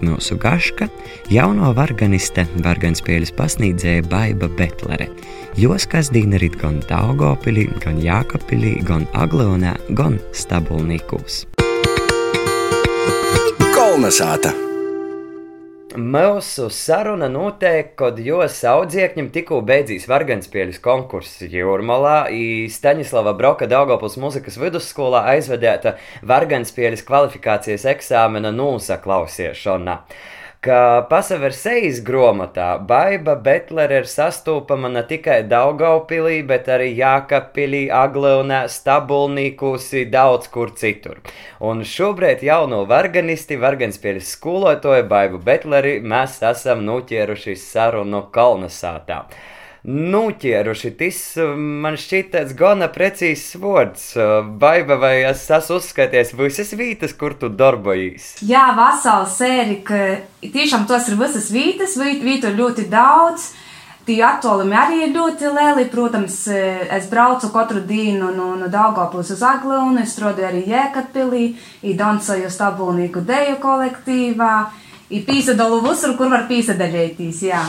Mūsu gaška jauno varganiste, varganspēles pasniedzēja Baiba Betlere. Jos kasdīna rit gan Daugopilī, gan Jākapilī, gan Agleonā, gan Stabulnīkūs. Kolnesāta! Mūsu saruna notiek, kad jūs audziekņiem tikko beidzīs Varganspēļas konkurss Jūrmalā, Staņislava Broka Daugopils muzikas vidusskolā aizvedēta Varganspēļas kvalifikācijas eksāmena nosaklausīšana ka pasaver sejas grāmatā Baiva Betlere ir sastopama ne tikai Daugaupilī, bet arī Jākapilī, Agleunē, Stabulnīkūsī, daudz kur citur. Un šobrīd jauno varganisti, varganspēļas skolotāju Baivu Betleri mēs esam noķēruši sarunu Kalnasātā nuķēruši. Tas man šķiet gana precīzs vārds. Baiba, vai es esmu uzskaities visas vietas, kur tu darbojies? Jā, vasāla sēri, ka tiešām tos ir visas vietas, vietu ļoti daudz. Tie attālumi arī ir ļoti lieli. Protams, es braucu katru dienu no, no Daugavpils uz Aglonu, es strādāju arī Jēkabpilī, dancoju stabulnieku deju kolektīvā, ir pīsadalu visur, kur var pīsadaļēties, jā.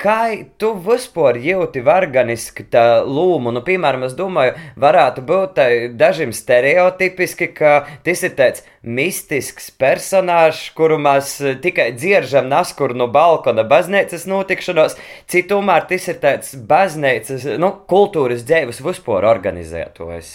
Kā tu vispār jūti varganiski tā lūmu? Nu, piemēram, es domāju, varētu būt dažiem stereotipiski, ka tas ir tāds mistisks personāžs, kuru mēs tikai dzieržam naskuru no balkona baznīcas notikšanos, citumēr tas ir tāds baznīcas, nu, kultūras dzēvis vispār organizētojs.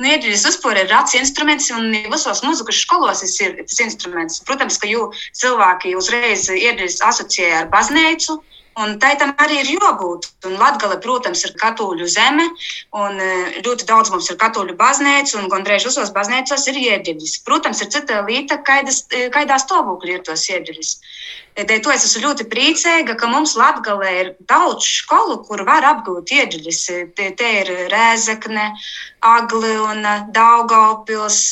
Niedrīs vispār ir rats instruments, un visos muzikas skolos ir tas instruments. Protams, ka jū cilvēki uzreiz iedrīs asociē ar baznīcu, Un tai tam arī ir jābūt. Un Latvija, protams, ir katoļu zeme, un e, ļoti daudz mums ir katoļu baznīca, un gandrīz visos baznīcās ir ieģeļas. Protams, ir cita lieta, e, kādā stāvoklī ir tos ieģeļas. Dēļ to es esmu ļoti priecīga, ka mums Latvijā ir daudz skolu, kur var apgūt ieģeļas. Te, te ir Rēzekne, Agliona, Daugaupils,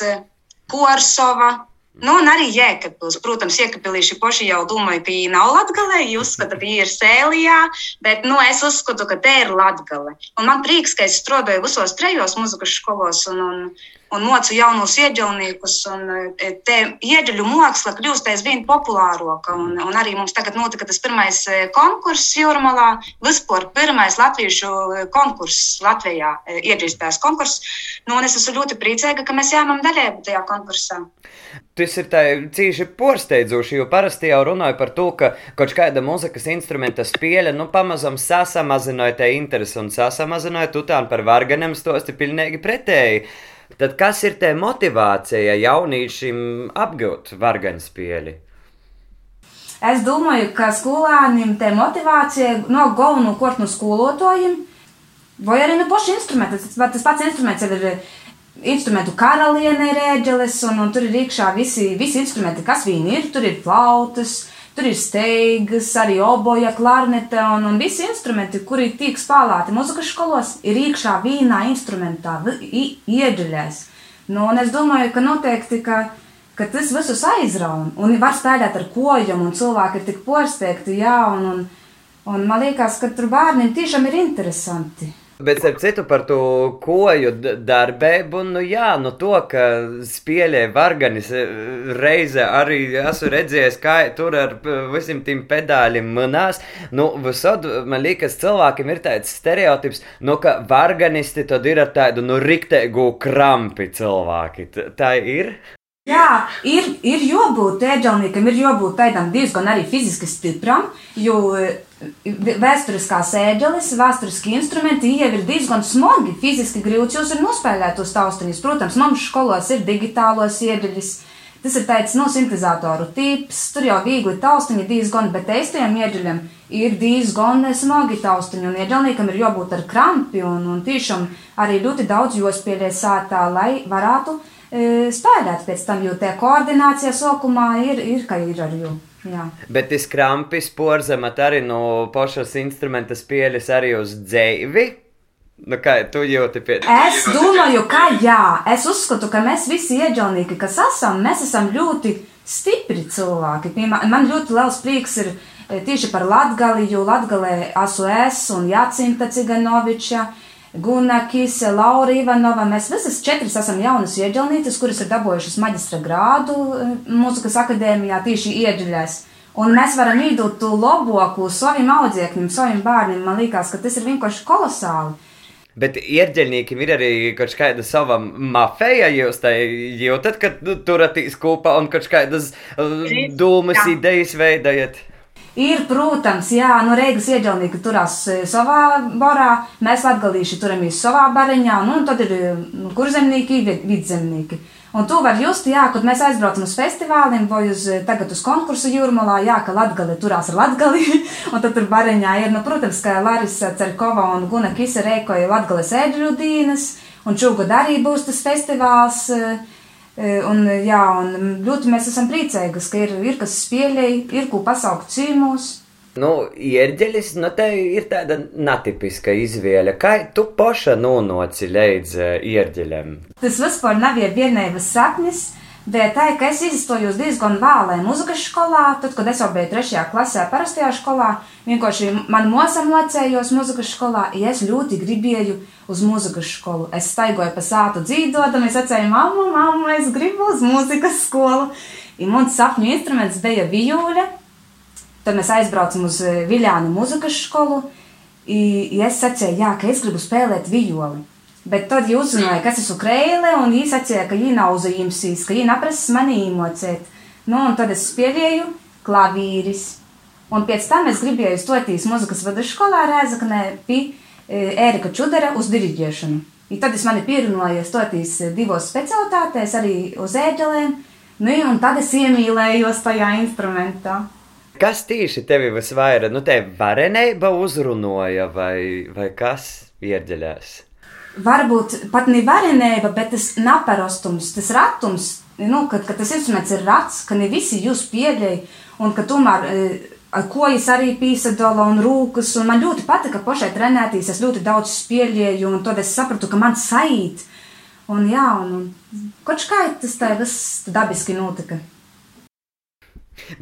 Korsova. Nu, un arī Jēkabils. Protams, Jēkabīlīši paši jau domāja, ka viņi nav latgalē, viņi uzskata, ka viņi ir sēlijā, bet nu, es uzskatu, ka te ir latgale. Un man prieks, ka es strādāju visos trejos muzikas skolos un, un, un mocu jaunus ieģelniekus. E, te ieģeļu māksla kļūst aizvien populārāka. Un, un arī mums tagad notika tas pirmais e, konkurss Jūrmalā. Vispār pirmais latviešu e, konkurss Latvijā, ieģeļspējas konkurss. Nu, es esmu ļoti priecīga, ka mēs jāmam dalību tajā konkursā. Tas ir cīši porsteidzoši, jo parasti jau runāju par to, ka kaut kāda mūzikas instrumenta spēle, nu, pamazam sasamazināja te interesi un sasamazināja tutānu par varganiem stosti pilnīgi pretēji. Tad kas ir tā motivācija jauniešiem apgūt varganspēli? Es domāju, ka skolāniem tā motivācija nav galvenokārt no skolotājiem, vai arī no paša instrumenta. Tas, tas pats instruments ir instrumentu karaliene, ir ēģeles, un, un tur ir iekšā visi, visi instrumenti, kas viņi ir. Tur ir flautas, Tur ir steigas, arī oboja, klarnete un, un visi instrumenti, kuri tiek spēlēti muzikas skolos, ir iekšā vīnā instrumentā, iedziļās. Nu, un es domāju, ka noteikti, ka, ka tas visus aizraun un var spēlēt ar kojam, un cilvēki ir tik porsteigti, jā, un, un, un man liekas, ka tur bērniem tiešām ir interesanti. Bet ar citu par to koju darbību, nu jā, nu to, ka spēlē varganis e, reize arī esmu redzējis, kā tur ar visiem tiem pedāļiem manās. Nu, visod, man liekas, cilvēkiem ir tāds stereotips, nu, ka varganisti tad ir ar tādu, nu, riktēgu krampi cilvēki. Tā ir? Jā, ir, ir jābūt ēģelniekam, ir jābūt tādam diezgan arī fiziski stipram, jo vēsturiskās ēģeles, vēsturiski instrumenti jau ir diezgan smagi, fiziski grūti jūs ir nospēlēt tos taustiņus. Protams, mums skolos ir digitālos ieģeļus. Tas ir tāds no sintēzatoru tips, tur jau viegli taustiņi diezgan, bet eistajam ieģeļam ir diezgan smagi taustiņi, un ieģelniekam ir jābūt ar krampi, un, un tiešām arī ļoti daudz jospēlē sātā, lai varētu E, spēlēt pēc tam, jo tā koordinācija sākumā ir, ir ka ir ar jū. Jā. Bet tas krampis porzemat arī no pašas instrumenta spēles arī uz dzēvi. Nu, kā tu jūti pie tā? Es domāju, ka jā, es uzskatu, ka mēs visi ieģelnieki, kas esam, mēs esam ļoti stipri cilvēki. Man ļoti liels prieks ir e, tieši par Latgali, jo Latgalē esmu es un Jacinta Ciganoviča. Guna Kise, Laura Ivanova. Mēs visas četras esam jaunas ieģelnītes, kuras ir dabūjušas maģistra grādu eh, mūzikas akadēmijā tieši ieģeļēs. Un mēs varam iedot to labāko saviem audzēkņiem, saviem bērniem. Man liekas, ka tas ir vienkārši kolosāli. Bet ierģeļniekiem ir arī kaut kāda sava mafija, jūs tā jūtat, ka nu, turatīs kopā un kaut kādas uh, dūmas idejas veidojat. Ir, protams, jā, nu, Reigas ieģelnieki turās e, savā barā, mēs latgalīši turamies savā bariņā, nu, un tad ir nu, kurzemnieki, vidzemnieki. Un to var just, jā, kad mēs aizbraucam uz festivāliem vai uz, eh, tagad uz konkursu jūrmalā, jā, ka Latgali turās ar Latgali, un tad tur bariņā ir, nu, protams, ka Larisa Cerkova un Guna Kisa rēkoja Latgales ēdļu dīnas, un šogad arī būs tas festivāls, eh, un, jā, un ļoti mēs esam priecēgas, ka ir, ir kas spēļēji, ir ko pasaukt cīmos. Nu, ierģelis, nu, te ir tāda netipiska izvēle. Kā tu paša nonāci līdz uh, ierģeļam? Tas vispār nav vienības sapnis. Bet tā, ka es izstojos diezgan vēlē muzikas skolā, tad, kad es jau biju trešajā klasē, parastajā skolā, vienkārši man mosam lecējos muzikas skolā, ja es ļoti gribēju uz muzikas skolu. Es staigoju pa sātu dzīvotam, es atceru, mamma, mamma, es gribu uz muzikas skolu. Un mans sapņu instruments bija vijūļa, Tad mēs aizbraucam uz eh, Viljānu muzikas skolu. Es sacīju, jā, ka es gribu spēlēt violi. Bet tad viņi uzzināja, ka es esmu krēle, un viņi sacīja, ka viņi nav uzījumsīs, ka viņi neprasa mani iemocēt. Nu, un tad es spēlēju klavīris. Un pēc tam es gribēju stoties muzikas vidusskolā Rēzaknē pie Ērika Čudera uz diriģēšanu. I tad es mani pierunāju stoties divos specialitātēs, arī uz ēģelēm. Nu, un tad es iemīlējos tajā instrumentā. Kas tieši tevi visvairāk, nu, te varenība uzrunoja vai, vai kas ierģeļās? Varbūt pat ne varenība, bet tas naparastums, tas ratums, nu, kad, kad tas instruments ir rats, ka ne visi jūs pieļauj, un ka tomēr e, ar kojas arī pīsadala un rūkas, un man ļoti patika pašai trenētīs, es ļoti daudz spēļēju, un tad es sapratu, ka man saīt, un jā, un, un kaut kā tas tā viss dabiski notika.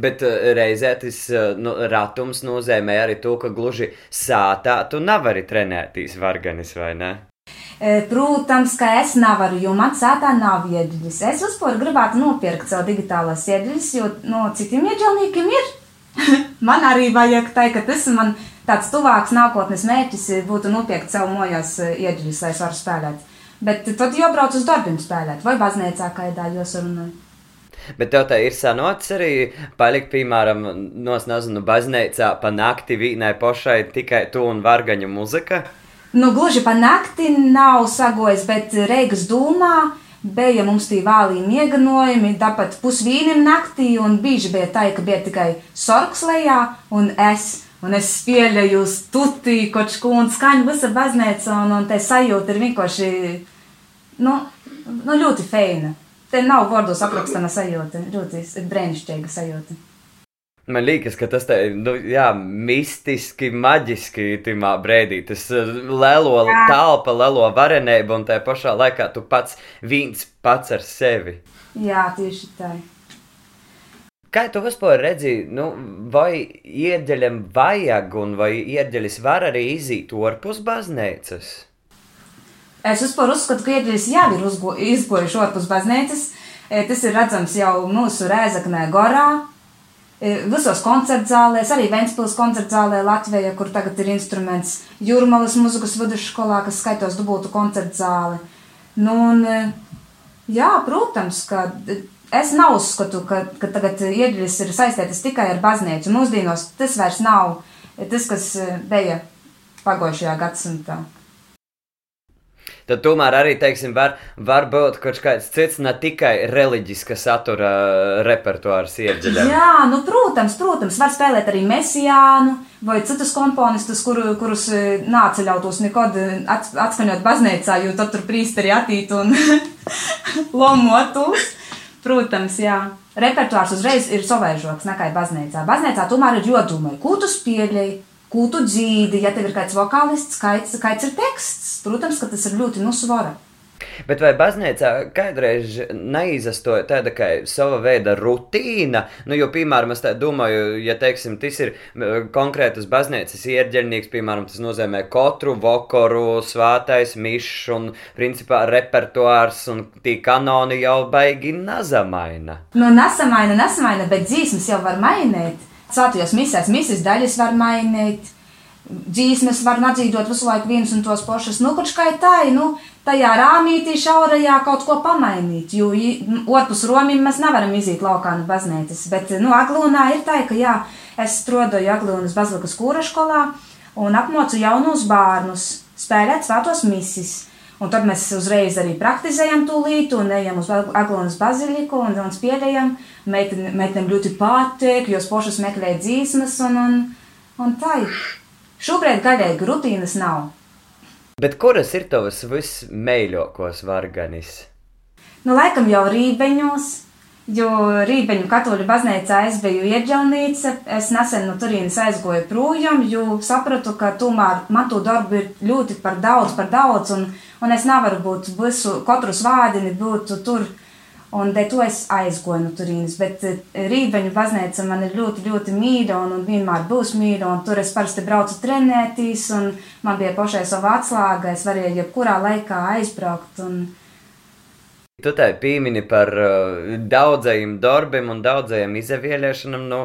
Bet uh, reizē tas uh, nu, ratums nozīmē arī to, ka gluži sātā tu nevari trenēties varganis, vai ne? E, protams, ka es nevaru, jo man sātā nav ieģeļas. Es vispār gribētu nopirkt savu digitālās ieģeļas, jo no citiem ieģeļniekiem ir. man arī vajag tā, ka tas man tāds tuvāks nākotnes mērķis būtu nopirkt savu mojās e, ieģeļas, lai es varu spēlēt. Bet tad jau brauc uz darbiem spēlēt, vai baznīcā, kā ir daļos runājot. Bet tev tā ir sanots arī palikt, piemēram, nos nezinu, baznīcā pa nakti vīnai pošai tikai tu un vargaņu muzika? Nu, gluži pa nakti nav sagojis, bet Reigas dūmā bija mums tie vālī mieganojumi, tāpat pusvīnim naktī, un bieži bija tā, ka bija tikai sorks lejā un es. Un es spēlēju uz tuti, kaut ko un skaņu visa baznīca, un, un te sajūta ir vienkārši, nu, nu ļoti feina. Te nav vārdos aprakstama sajūta. Ļoti brīnišķīga sajūta. Man liekas, ka tas ir nu, jā, mistiski, maģiski tajā brīdī. Tas uh, lielo telpa, lielo varenību, un tajā pašā laikā tu pats viens pats ar sevi. Jā, tieši tā. Kā tu vispār redzi, nu, vai iedeļam vajag, un vai iedeļas var arī iziet ārpus baznīcas? Es vispār uzskatu, ka ieģeļas jau ir izgojuši ārpus baznīcas. E, tas ir redzams jau mūsu Rēzaknē Gorā, e, visos koncertzālēs, arī Ventspils koncertzālē Latvijā, kur tagad ir instruments Jūrmalas muzikas vidusskolā, kas skaitos dubultu koncertzāli. Nu, un, e, jā, protams, ka es neuzskatu, ka, ka tagad ieģeļas ir saistītas tikai ar baznīcu. Mūsdienos tas vairs nav tas, kas bija pagājušajā gadsimtā tad tomēr arī, teiksim, var, var būt kaut kāds cits, ne tikai reliģiska satura repertuārs iedziļināts. Jā, nu, protams, protams, var spēlēt arī mesijānu vai citus komponistus, kur, kurus e, nāceļautos nekad atskaņot baznīcā, jo tad tur prīsteri atīt un lomotos. Protams, jā. Repertuārs uzreiz ir savaižoks nekā baznīcā. Baznīcā tomēr ir jodomai, ko tu spieļēji, ko tu dzīvi, ja tev ir kāds vokālists, kāds, kāds ir teksts. Protams, ka tas ir ļoti no svara. Bet vai baznīcā kādreiz neizsastoja tāda kā sava veida rutīna? Nu, jo, piemēram, es domāju, ja teiksim, tas ir konkrētas baznīcas ierģelnieks, piemēram, tas nozīmē katru vakaru, svētais mišs un, principā, repertuārs un tī kanoni jau baigi nazamaina. Nu, nesamaina, nesamaina, bet dzīsmas jau var mainīt. Svētajos misēs misijas daļas var mainīt dzīsmes var nadzīvot visu laiku vienus un tos pašus. Nu, kurš kā tā, nu, tajā rāmītī šaurajā kaut ko pamainīt, jo orpus romim mēs nevaram iziet laukā no baznīcas. Bet, nu, Aglūnā ir tā, ka, jā, es strodoju Aglūnas bazilikas kūra skolā un apmocu jaunus bērnus spēlēt svētos misis. Un tad mēs uzreiz arī praktizējam to lītu un ejam uz Aglūnas baziliku un, un spēlējam. Meitenēm ļoti patīk, jo spošas meklē dzīsmas un, un, un tā ir. Šobrīd gaļēji rutīnas nav. Bet kuras ir tavas vismīļākās varganis? Nu, laikam jau rībeņos, jo rībeņu katoļu baznīcā es biju ieģelnīca. Es nesen no turienes aizgoju projām, jo sapratu, ka tomēr man to darbu ir ļoti par daudz, par daudz, un, un es nevaru būt visu, katru svādini būt tur Un dēļ to es aizgoju no turienes. Bet eh, Rīgaņu baznīca man ir ļoti, ļoti mīļa un, un vienmēr būs mīļa. Tur es parasti braucu trenēties, un man bija pašai sava atslēga. Es varēju jebkurā laikā aizbraukt. Un, Tu tā piemini par uh, daudzajiem darbiem un daudzajiem izvēlēšanām. Nu,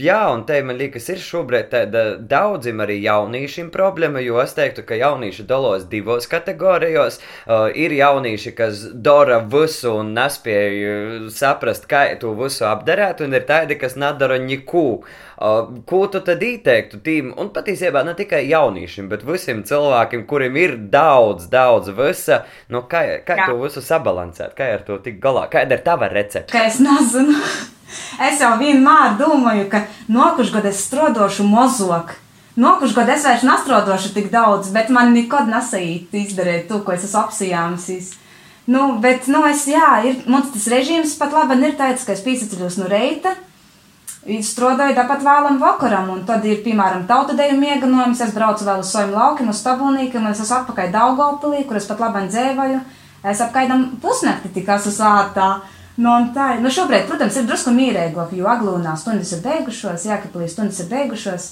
jā, un te man liekas, ir šobrīd tāda daudziem arī jauniešiem problēma, jo es teiktu, ka jaunieši dalos divos kategorijos. Uh, ir jaunieši, kas dara visu un nespēja saprast, kā to visu apdarēt, un ir tādi, kas nedara neko. Uh, ko tu tad ieteiktu tīm, un patiesībā ne tikai jauniešiem, bet visiem cilvēkiem, kuriem ir daudz, daudz visa, nu, kā, kā Jā. to visu sabalansēt, kā ar to tik galā, kāda ir tava recepte? Ka es nezinu. es jau vienmēr domāju, ka nākušu gadu es strodošu mozok. Nākušu gadu es vairs nestrodošu tik daudz, bet man nekad nesait izdarīt to, ko es esmu apsijāmis. Nu, bet, nu, es, jā, ir, mums tas režīms pat labi ir tāds, ka es pīsaceļos no reita, strādāju tāpat vēlam vakaram, un tad ir, piemēram, tautadēju mieganojums, es braucu vēl uz saviem laukiem, uz stabulnīkiem, un es esmu atpakaļ Daugavpilī, kur es pat labam dzēvoju, es apkaidam pusnakti tik esmu sātā. Nu, tā, nu šobrīd, protams, ir drusku mīrēgāk, jo aglūnā stundas ir beigušos, jākapilī stundas ir beigušos.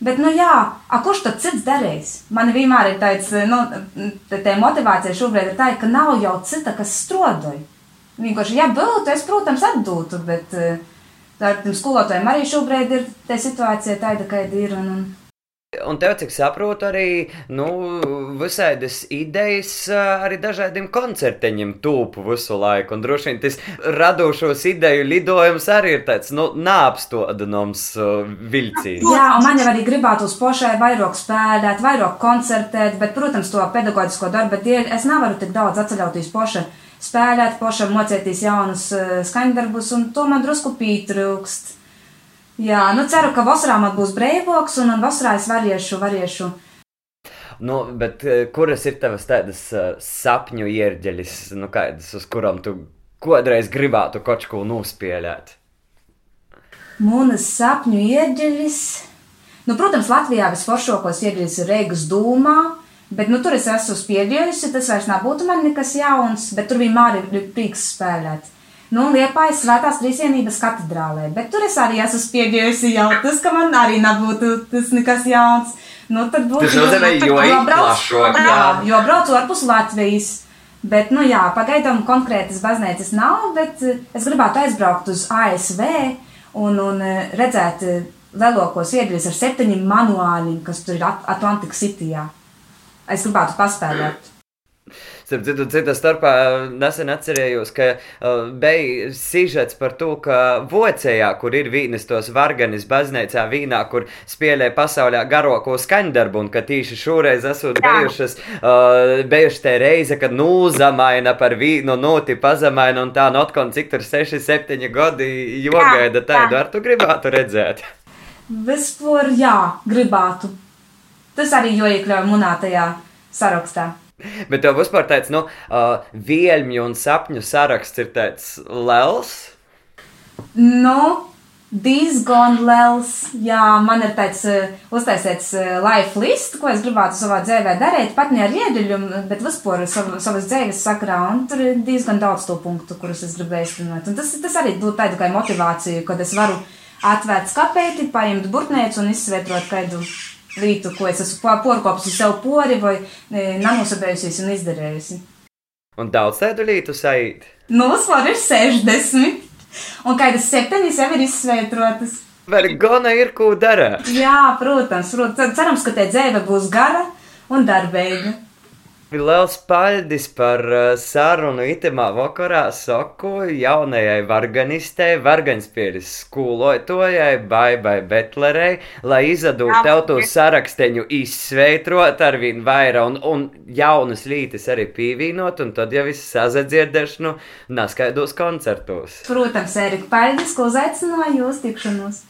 Bet, nu jā, a, kurš tad cits darīs? Man vienmēr ir tāds, nu, tā motivācija šobrīd ir tā, ka nav jau cita, kas strodoja. Vienkārši, ja būtu, es, protams, atdūtu, bet uh, Tādiem skolotājiem arī šobrīd ir tā situācija tāda, kāda ir. Un, un... Un tev, cik saprotu, arī nu, visādas idejas arī dažādiem koncerteņiem tūpu visu laiku. Un droši vien tas radošos ideju lidojums arī ir tāds nu, nāpstodams vilciens. Jā, un man jau arī gribētu uz pošai vairāk spēlēt, vairāk koncertēt, bet, protams, to pedagoģisko darbu dēļ es nevaru tik daudz atceļauties pošai spēlēt, pašam mocēties jaunus uh, skaņdarbus, un to man drusku pietrūkst. Jā, nu ceru, ka vasarā man būs brīvāks, un vasarā es varēšu, varēšu. Nu, bet uh, kuras ir tavas tādas uh, sapņu ierģeļas, nu, kādas, uz kurām tu kādreiz gribētu kaut ko nospēlēt? Mūnas sapņu ierģeļas. Nu, protams, Latvijā visforšākos ierģeļas ir Reigas dūmā, Bet nu, tur es esmu spiedījusi, tas vairs nebūtu man nekas jauns, bet tur vienmēr ir prieks spēlēt. Nu, Liepājas svētās trīsienības katedrālē, bet tur es arī esmu spiedījusi jau tas, ka man arī nebūtu tas nekas jauns. Nu, tad būtu tas nozīmē, jo, braucu, jā, jo braucu ārpus Latvijas. Bet, nu jā, pagaidām konkrētas baznīcas nav, bet eh, es gribētu aizbraukt uz ASV un, un eh, redzēt eh, lielākos iedļus ar septiņiem manuāļiem, kas tur ir Atlantikas Cityjā es gribētu paspēlēt. Starp citu, cita starpā nesen atcerējos, ka uh, bija sižets par to, ka Vocējā, kur ir vīnes tos varganis baznīcā vīnā, kur spēlē pasaulē garoko skaņdarbu, un ka tīši šoreiz esot bijušas, uh, bijuši te reize, kad nūzamaina par vīnu, noti pazamaina, un tā notkon, cik tur 6, 7 gadi jogaida tādu, ar tu gribētu redzēt? Vispār jā, gribētu. Tas arī jāiekļauj manā tajā sarakstā. Bet tev vispār tāds, nu, uh, vielņu un sapņu saraksts ir tāds liels? Nu, diezgan liels. Jā, man ir tāds uh, uztaisīts uh, life list, ko es gribētu savā dzīvē darīt, pat ne ar ieduļu, bet vispār sav, savas dzīves sakrā. Un tur ir diezgan daudz to punktu, kurus es gribēju. Un tas, tas arī būtu tāda kā motivācija, kad es varu atvērt skapēti, paņemt burtnēcu un izsvietrot kādu lietu, ko es esmu porkopusi sev pori vai e, namusabējusies un izdarējusi. Un daudz tādu lietu sajūt? Nu, svars ir 60. Un kādas septiņas jau ir izsveitrotas. Vergona ir ko darīt. Jā, protams, protams. Cerams, ka te dzīve būs gara un darbīga. Liels paldies par uh, sarunu itemā vakarā saku jaunajai varganistei, varganspieris skolotojai, Baibai Betlerei, lai izadūtu tev to saraksteņu izsveitrot ar vien vairāk un, un jaunas lītes arī pīvīnot, un tad jau viss sazadzirdēšanu naskaidos koncertos. Protams, Erika, paldies, ko uzaicināju jūs tikšanos.